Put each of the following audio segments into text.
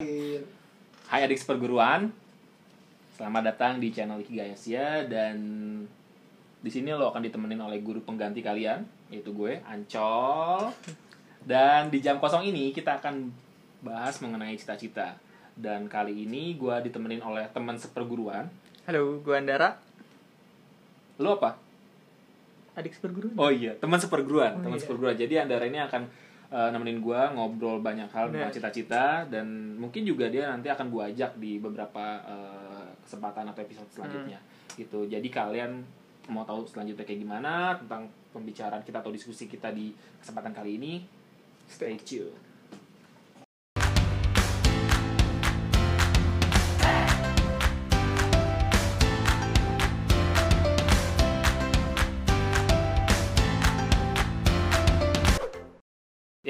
Hai adik seperguruan, selamat datang di channel Ikigayasya dan di sini lo akan ditemenin oleh guru pengganti kalian, yaitu gue Ancol. Dan di jam kosong ini kita akan bahas mengenai cita-cita. Dan kali ini gue ditemenin oleh teman seperguruan. Halo, gue Andara, Lo apa? adik seperguruan. Oh iya, teman seperguruan, Oh teman iya. seperguruan. Jadi Andara ini akan eh, nemenin gue ngobrol banyak hal tentang cita-cita dan mungkin juga dia nanti akan gue ajak di beberapa eh, kesempatan atau episode selanjutnya. Hmm. Gitu. Jadi kalian mau tahu selanjutnya kayak gimana tentang pembicaraan kita atau diskusi kita di kesempatan kali ini, stay tune.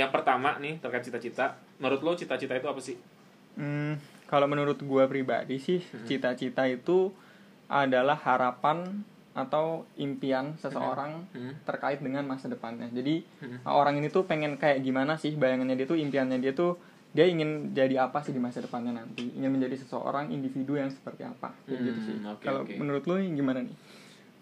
Yang pertama nih terkait cita-cita, menurut lo cita-cita itu apa sih? Hmm, kalau menurut gue pribadi sih, cita-cita itu adalah harapan atau impian seseorang Hmm. terkait dengan masa depannya. Jadi Hmm. orang ini tuh pengen kayak gimana sih bayangannya dia tuh impiannya dia tuh dia ingin jadi apa sih di masa depannya nanti ingin menjadi seseorang individu yang seperti apa kayak gitu Hmm, sih oke, kalau oke. menurut lo gimana nih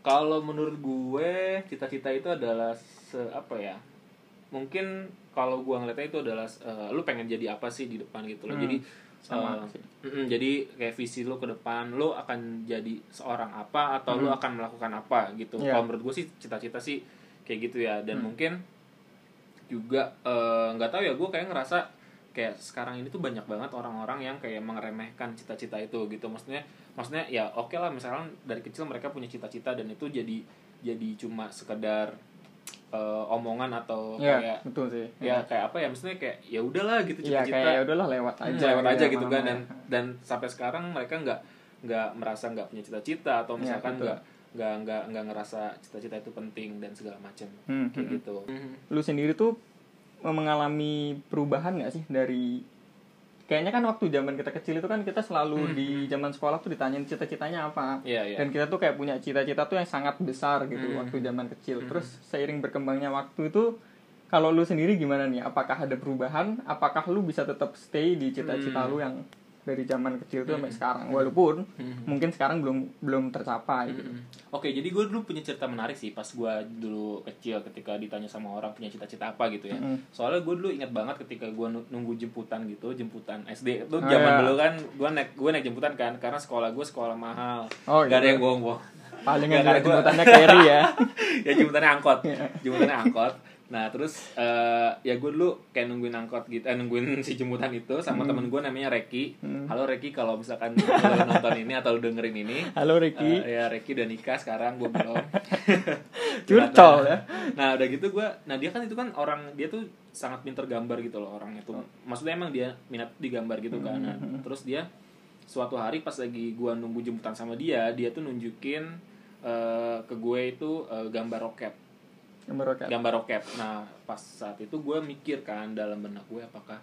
Kalau menurut gue cita-cita itu adalah se apa ya? Mungkin kalau gue ngeliatnya itu adalah eh, lu pengen jadi apa sih di depan gitu loh. Hmm, Jadi sama mm-mm, jadi kayak visi lu ke depan, lu akan jadi seorang apa atau lu Hmm. akan melakukan apa gitu. Iya. Kalau menurut gue sih cita-cita sih kayak gitu ya. Dan Hmm. mungkin juga eh, nggak tahu ya gue kayak ngerasa kayak sekarang ini tuh banyak banget orang-orang yang kayak mengeremehkan cita-cita itu gitu maksudnya maksudnya ya oke lah misalnya dari kecil mereka punya cita-cita dan itu jadi jadi cuma sekedar eh, omongan atau ya kayak betul sih. ya kayak apa ya maksudnya kayak ya udahlah gitu Iya cita-cita kayak ya udahlah lewat Hmm, aja lewat aja gitu kan dan dan sampai sekarang mereka nggak nggak merasa nggak punya cita-cita atau Iya, misalkan nggak nggak nggak nggak ngerasa cita-cita itu penting dan segala macam. Hmm, kayak hmm. gitu. Lu sendiri tuh mengalami perubahan nggak sih dari kayaknya kan waktu zaman kita kecil itu kan kita selalu di zaman sekolah tuh ditanyain cita-citanya apa Iya, iya. dan kita tuh kayak punya cita-cita tuh yang sangat besar gitu Hmm. waktu zaman kecil terus seiring berkembangnya waktu itu kalau lu sendiri gimana nih apakah ada perubahan apakah lu bisa tetap stay di cita-cita Hmm. lu yang dari zaman kecil tuh sampai sekarang walaupun Hmm. mungkin sekarang belum belum tercapai gitu. Oke, jadi gue dulu punya cerita menarik sih pas gue dulu kecil ketika ditanya sama orang punya cita-cita apa gitu ya. Soalnya gue dulu ingat banget ketika gue nunggu jemputan gitu, jemputan SD itu Oh, zaman iya. dulu kan gue naik gue naik jemputan kan karena sekolah gue sekolah mahal. Oh, Gak ada yang bohong-bohong. paling karena gua- jemputannya carry ya ya jemputannya angkot, Iya. jemputannya angkot. Nah terus eh, ya gue dulu kayak nungguin angkot gitu, eh, nungguin si jemputan itu sama temen gue namanya Reki. Hmm. Halo Reki kalau misalkan lu nonton ini atau lu dengerin ini, halo Ricky Eh, ya Reki udah nikah sekarang gue belum. Curcol ya? Nah udah gitu gue nah dia kan itu kan orang dia tuh sangat pinter gambar gitu loh orang itu maksudnya emang dia minat di gambar gitu kan. Nah, terus dia suatu hari pas lagi gue nunggu jemputan sama dia dia tuh nunjukin eh, ke gue itu eh, gambar roket gambar roket. Gambar roket. Nah pas saat itu gue mikir kan dalam benak gue apakah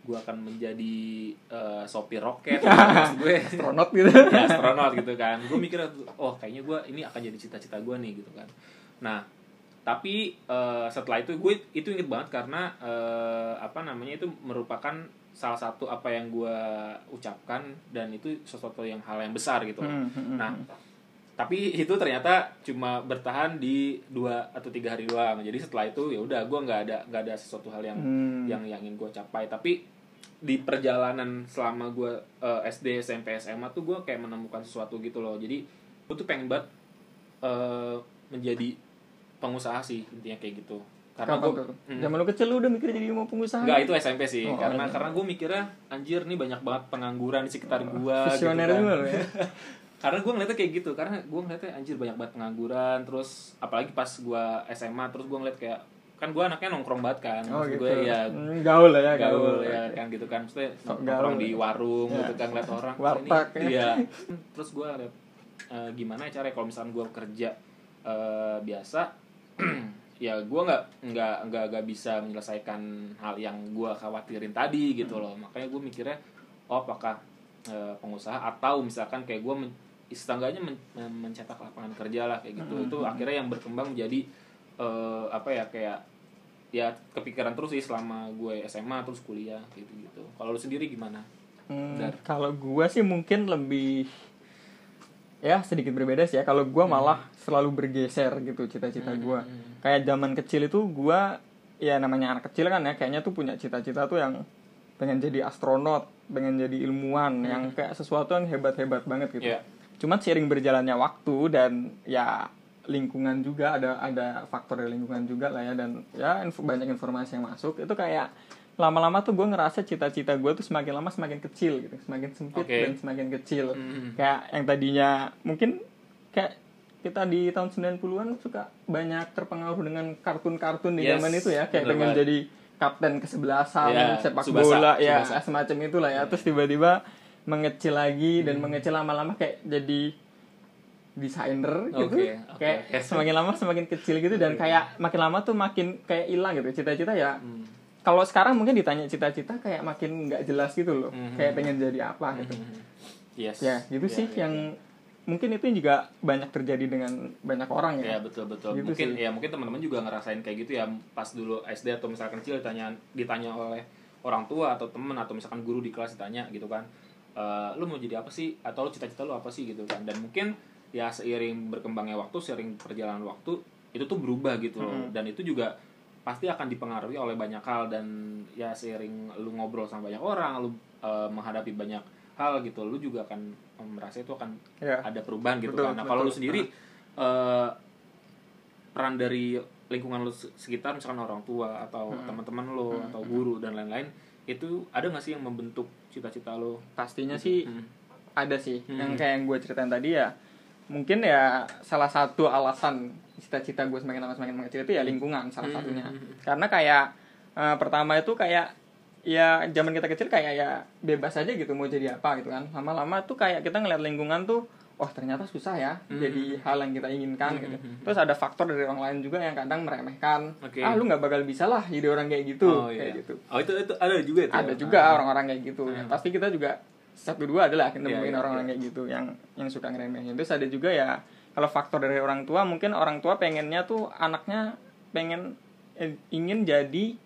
gue akan menjadi eh, sopir roket maksud gue? Astronot gitu. Ya astronot gitu kan. Gue mikir oh kayaknya gue ini akan jadi cita-cita gue nih gitu kan. Nah tapi eh, setelah itu gue itu inget banget karena eh, apa namanya itu merupakan salah satu apa yang gue ucapkan dan itu sesuatu yang hal yang besar gitu. Hmm, hmm, hmm, nah hmm. Tapi itu ternyata cuma bertahan di dua atau tiga hari doang jadi setelah itu ya udah gue nggak ada nggak ada sesuatu hal yang Hmm. yang yang ingin gue capai tapi di perjalanan selama gue eh, SD SMP SMA tuh gue kayak menemukan sesuatu gitu loh jadi gue tuh pengen banget eh, menjadi pengusaha sih intinya kayak gitu karena gue tuh? Zaman lu kecil lu udah mikir jadi mau pengusaha? Enggak, itu SMP sih. Oh, karena karena gue mikirnya anjir nih banyak banget pengangguran di sekitar gue Visioner gitu kan. juga ya. karena gue ngeliatnya kayak gitu karena gue ngeliatnya anjir banyak banget pengangguran terus apalagi pas gue SMA terus gue ngeliat kayak kan gue anaknya nongkrong banget kan Oh Maksud gitu. gue ya Hmm, gaul lah ya, gaul gaul. ya kan gitu kan maksudnya nongkrong gaul. di warung Ya. gitu kan ngeliat orang Warteg, ini, ya. iya terus gue liat eh, gimana ya caranya kalau misalnya gue kerja eh, biasa ya gue nggak nggak nggak nggak bisa menyelesaikan hal yang gue khawatirin tadi gitu Hmm. loh makanya gue mikirnya oh apakah eh, pengusaha atau misalkan kayak gue men, setengahnya men- men- mencetak lapangan kerja lah kayak gitu Hmm. itu akhirnya yang berkembang menjadi eh, apa ya kayak ya kepikiran terus sih selama gue SMA terus kuliah gitu gitu kalau lu sendiri gimana Hmm, Dar. kalau gua sih mungkin lebih ya sedikit berbeda sih ya. Kalau gua malah selalu bergeser gitu cita-cita gua. Kayak zaman kecil itu gua ya namanya anak kecil kan ya kayaknya tuh punya cita-cita tuh yang pengen jadi astronot, pengen jadi ilmuwan, yang kayak sesuatu yang hebat-hebat banget gitu. Iya. Cuman seiring berjalannya waktu dan ya lingkungan juga ada ada faktor dari lingkungan juga lah ya dan ya info, banyak informasi yang masuk itu kayak lama-lama tuh gue ngerasa cita-cita gue tuh semakin lama semakin kecil gitu semakin sempit Oke. dan semakin kecil Hmm. kayak yang tadinya mungkin kayak kita di tahun 90-an suka banyak terpengaruh dengan kartun-kartun di Yes, zaman itu ya kayak bener pengen banget. jadi kapten kesebelasan Ya, sepak Tsubasa, bola ya Tsubasa. semacam itulah ya terus tiba-tiba mengecil lagi dan mengecil lama-lama kayak jadi desainer gitu Oke, oke, kayak semakin lama semakin kecil gitu dan kayak makin lama tuh makin kayak hilang gitu cita-cita ya Hmm. kalau sekarang mungkin ditanya cita-cita kayak makin nggak jelas gitu loh Mhm. kayak pengen jadi apa gitu Yes. ya gitu Iya, sih iya, yang mungkin itu juga banyak terjadi dengan banyak orang Ya ya betul betul. Gitu mungkin sih. ya mungkin teman-teman juga ngerasain kayak gitu ya pas dulu SD atau misalkan kecil ditanya ditanya oleh orang tua atau temen atau misalkan guru di kelas ditanya gitu kan. "Eh, lu mau jadi apa sih atau lu cita-cita lu apa sih gitu kan. Dan mungkin ya seiring berkembangnya waktu, seiring perjalanan waktu itu tuh berubah gitu loh. Mm-hmm. Dan itu juga pasti akan dipengaruhi oleh banyak hal dan ya seiring lu ngobrol sama banyak orang, lu eh, menghadapi banyak hal gitu, lu juga akan eh, merasa itu akan ya ada perubahan gitu Betul, kan. Nah, kalau lu sendiri eh, peran dari lingkungan se- sekitar misalkan orang tua atau Hmm. teman-teman lu atau guru dan lain-lain itu ada nggak sih yang membentuk cita-cita lo? pastinya sih Hmm. ada sih Hmm. yang kayak yang gue ceritain tadi ya mungkin ya salah satu alasan cita-cita gue semakin lama semakin mengecil itu ya lingkungan salah Hmm. satunya karena kayak eh, pertama itu kayak ya zaman kita kecil kayak ya bebas aja gitu mau jadi apa gitu kan lama-lama tuh kayak kita ngeliat lingkungan tuh oh ternyata susah ya Hmm. jadi hal yang kita inginkan Hmm, gitu hmm, hmm. terus ada faktor dari orang lain juga yang kadang meremehkan Oke. ah lu nggak bakal bisa lah jadi orang kayak gitu oh kayak iya. gitu Oh itu itu ada juga itu. ada ya? juga Ah. orang-orang kayak gitu ya, pasti kita juga satu dua adalah kita Iya, nemuin iya, orang-orang kayak gitu yang yang suka ngeremehin terus ada juga ya kalau faktor dari orang tua mungkin orang tua pengennya tuh anaknya pengen eh, ingin jadi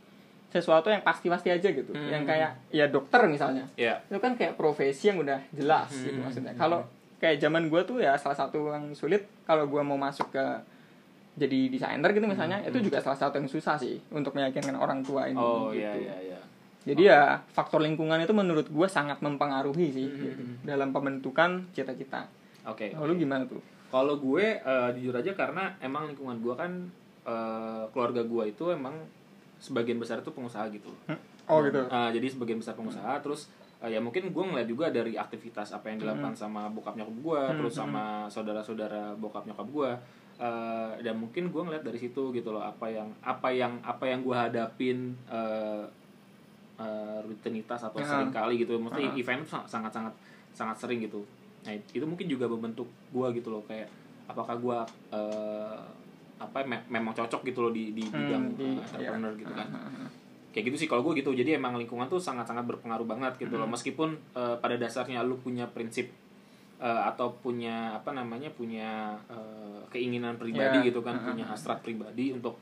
sesuatu yang pasti-pasti aja gitu Hmm. yang kayak ya dokter misalnya Iya. itu kan kayak profesi yang udah jelas gitu Hmm. maksudnya kalau kayak zaman gue tuh ya salah satu yang sulit kalau gue mau masuk ke jadi desainer gitu misalnya itu juga salah satu yang susah sih untuk meyakinkan orang tua ini Hmm. Oh gitu. iya iya iya. Jadi ya faktor lingkungan itu menurut gue sangat mempengaruhi sih Hmm, gitu, hmm, dalam pembentukan cita-cita. Oke. Lalu gimana tuh? Kalau gue eh, jujur aja karena emang lingkungan gue kan eh, keluarga gue itu emang sebagian besar itu pengusaha gitu. Oh gitu. Uh, jadi sebagian besar pengusaha terus uh, ya mungkin gue ngeliat juga dari aktivitas apa yang dilakukan sama bokap nyokap gue terus sama saudara-saudara bokap nyokap gue uh, dan mungkin gue ngeliat dari situ gitu loh apa yang apa yang apa yang gue hadapin uh, uh, rutinitas atau Ya. sering kali gitu maksudnya Ah. event itu sangat sangat sangat sering gitu nah itu mungkin juga membentuk gue gitu loh kayak apakah gue uh, apa me- memang cocok gitu loh di di Hmm, bidang di- uh, entrepreneur iya. gitu kan ah. Kayak gitu sih kalau gue gitu jadi emang lingkungan tuh sangat-sangat berpengaruh banget gitu Hmm. loh meskipun eh, pada dasarnya lu punya prinsip eh, atau punya apa namanya punya eh, keinginan pribadi Ya. gitu kan Hmm. punya hasrat pribadi untuk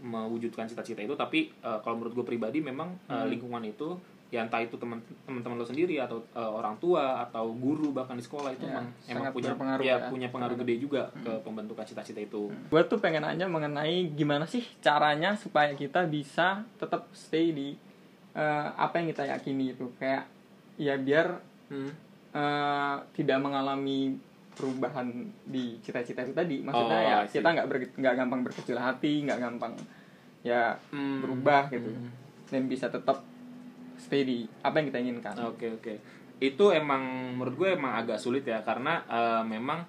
mewujudkan cita-cita itu tapi eh, kalau menurut gue pribadi memang Hmm. lingkungan itu ya entah itu teman teman-teman lo sendiri atau eh, orang tua atau guru bahkan di sekolah itu Ya, emang emang punya berpengaruh ya, ya. punya pengaruh gede juga ke pembentukan cita-cita itu Gue tuh pengen nanya mengenai gimana sih caranya supaya kita bisa tetap stay di eh, apa yang kita yakini itu kayak ya biar Hmm. eh, tidak mengalami perubahan di cita-cita itu tadi. Maksudnya Oh, ya kita nggak nggak gampang berkecil hati, nggak gampang ya Hmm. berubah gitu Hmm. dan bisa tetap stay di apa yang kita inginkan. Oke oke. Itu emang menurut gue emang agak sulit ya karena eh, memang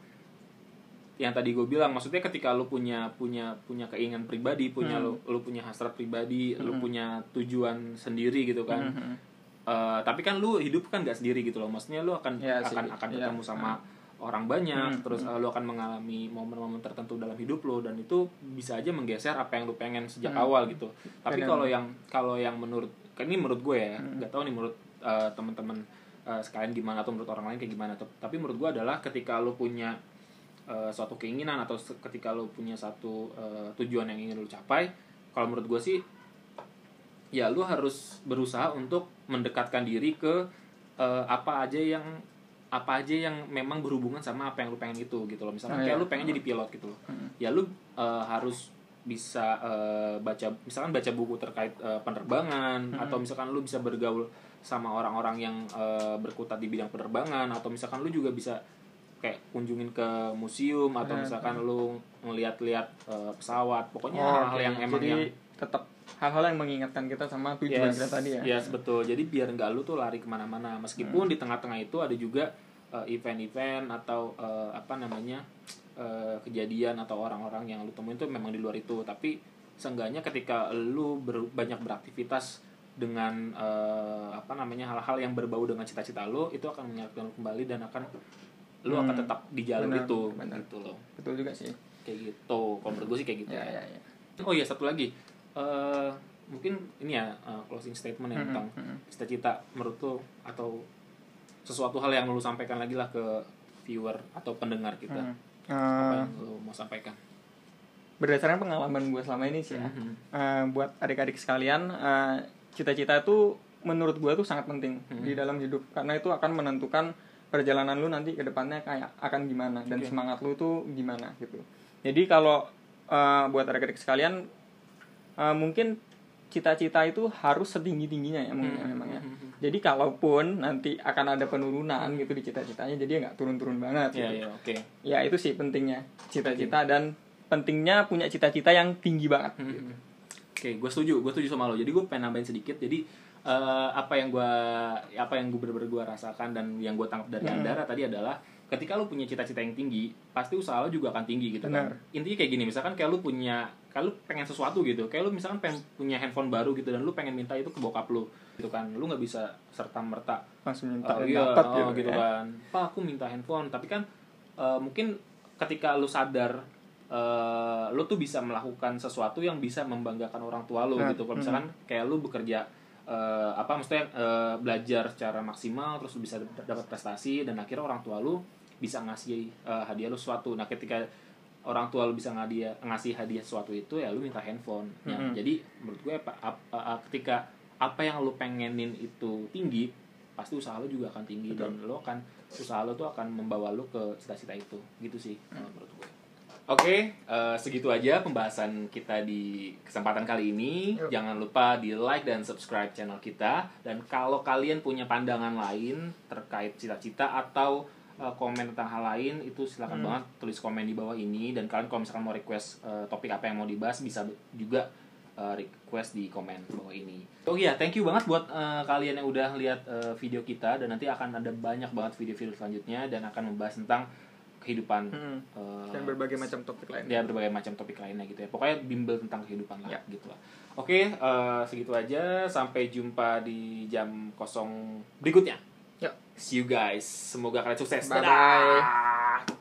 yang tadi gue bilang maksudnya ketika lu punya punya punya keinginan pribadi, punya Hmm. lu lu punya hasrat pribadi, lu punya tujuan sendiri gitu kan. Mhm. Eh, tapi kan lu hidup kan gak sendiri gitu loh. Maksudnya lu akan sih, akan akan ketemu sama orang banyak, Hmm, terus eh, lu akan mengalami momen-momen tertentu dalam hidup lu dan itu bisa aja menggeser apa yang lu pengen sejak Hmm. awal gitu. Tapi kalau yang kalau yang menurut kan ini menurut gue ya, Hmm. nggak tahu nih menurut eh, teman-teman eh, sekalian gimana atau menurut orang lain kayak gimana. Tep- Tapi menurut gue adalah ketika lu punya eh, suatu keinginan atau ketika lu punya satu eh, tujuan yang ingin lu capai, kalau menurut gue sih ya lu harus berusaha untuk mendekatkan diri ke eh, apa aja yang apa aja yang memang berhubungan sama apa yang lu pengen itu gitu loh misalkan Oh, kayak iya. lu pengen jadi pilot gitu loh ya lu eh, harus bisa eh, baca misalkan baca buku terkait eh, penerbangan atau misalkan lu bisa bergaul sama orang-orang yang eh, berkutat di bidang penerbangan atau misalkan lu juga bisa kayak kunjungin ke museum atau Benar. misalkan lu ngeliat-lihat eh, pesawat pokoknya Oh, hal-hal oke. yang emang Jadi yang tetap hal-hal yang mengingatkan kita sama tujuan Yes, kita tadi ya. yes betul. Jadi biar nggak lu tuh lari ke mana-mana. Meskipun Hmm. di tengah-tengah itu ada juga uh, event-event atau uh, apa namanya uh, kejadian atau orang-orang yang lu temuin tuh memang di luar itu. Tapi seenggaknya ketika lu ber- banyak beraktivitas dengan uh, apa namanya hal-hal yang berbau dengan cita-cita lu itu akan mengingatkan lu kembali dan akan lu akan Hmm. tetap di jalan Benar, itu benar. gitu loh Betul juga sih. kayak gitu kalau menurut gue sih kayak gitu Ya, ya ya, ya. Oh iya satu lagi, Eh mungkin ini ya eh, closing statement ya Mhm, tentang mhm. cita-cita menurut lo atau sesuatu hal yang lo sampaikan lagi lah ke viewer atau pendengar kita. Hmm. Apa Eh, yang lo mau sampaikan? berdasarkan pengalaman gue selama ini sih ya. Mhm. Eh, buat adik-adik sekalian, eh, cita-cita itu menurut gue tuh sangat penting Hmm. di dalam hidup karena itu akan menentukan perjalanan lu nanti ke depannya kayak akan gimana dan semangat lu tuh gimana gitu. Jadi kalau eh, buat adik-adik sekalian eh, mungkin cita-cita itu harus setinggi tingginya ya mungkin ya, Hmm. memang ya. Hmm. Jadi kalaupun nanti akan ada penurunan gitu di cita-citanya, jadi ya nggak turun-turun banget. Iya gitu. iya oke. Ya itu sih pentingnya cita-cita dan pentingnya punya cita-cita yang tinggi banget. Mhm. Oke, gue setuju, gue setuju sama lo. Jadi gue pengen nambahin sedikit. Jadi eh, apa yang gue apa yang gue bener-bener gue rasakan dan yang gue tangkap dari Mhm. Andara tadi adalah ketika lu punya cita-cita yang tinggi, pasti usaha lo juga akan tinggi gitu Benar. kan. Intinya kayak gini, misalkan kayak lu punya kalau lu pengen sesuatu gitu, kayak lu misalkan pengen punya handphone baru gitu dan lu pengen minta itu ke bokap lu gitu kan. Lu nggak bisa serta merta Langsung minta Oh dan iya, dapat oh, gitu ya. kan. Pak, aku minta handphone. Tapi kan eh, mungkin ketika lu sadar eh, lu tuh bisa melakukan sesuatu yang bisa membanggakan orang tua lu Nah, gitu. Kalau misalkan kayak lu bekerja eh, apa maksudnya eh, belajar secara maksimal terus bisa dap- dapat prestasi dan akhirnya orang tua lu bisa ngasih eh, hadiah lu sesuatu. Nah, ketika orang tua lu bisa ngadiah, ngasih hadiah sesuatu itu ya lu minta handphone. Ya, Mhm. Jadi menurut gue apa, ap- a- ketika apa yang lu pengenin itu tinggi, pasti usaha lu juga akan tinggi Betul. dan lu akan usaha lu tuh akan membawa lu ke cita-cita itu. Gitu sih eh, menurut gue. Oke, eh, segitu aja pembahasan kita di kesempatan kali ini. Yuk. Jangan lupa di like dan subscribe channel kita. Dan kalau kalian punya pandangan lain terkait cita-cita atau eh, komen tentang hal lain, itu silakan Hmm. banget tulis komen di bawah ini. Dan kalian kalau misalkan mau request eh, topik apa yang mau dibahas, bisa juga eh, request di komen bawah ini. Oh iya, thank you banget buat eh, kalian yang udah lihat eh, video kita. Dan nanti akan ada banyak banget video-video selanjutnya dan akan membahas tentang kehidupan Hmm. eh, Dan berbagai macam topik lain. ya berbagai macam topik lainnya gitu ya pokoknya bimbel tentang kehidupan lah Ya. gitu lah oke eh, segitu aja sampai jumpa di jam kosong berikutnya Yuk. see you guys semoga kalian sukses Bye-bye. Dadah!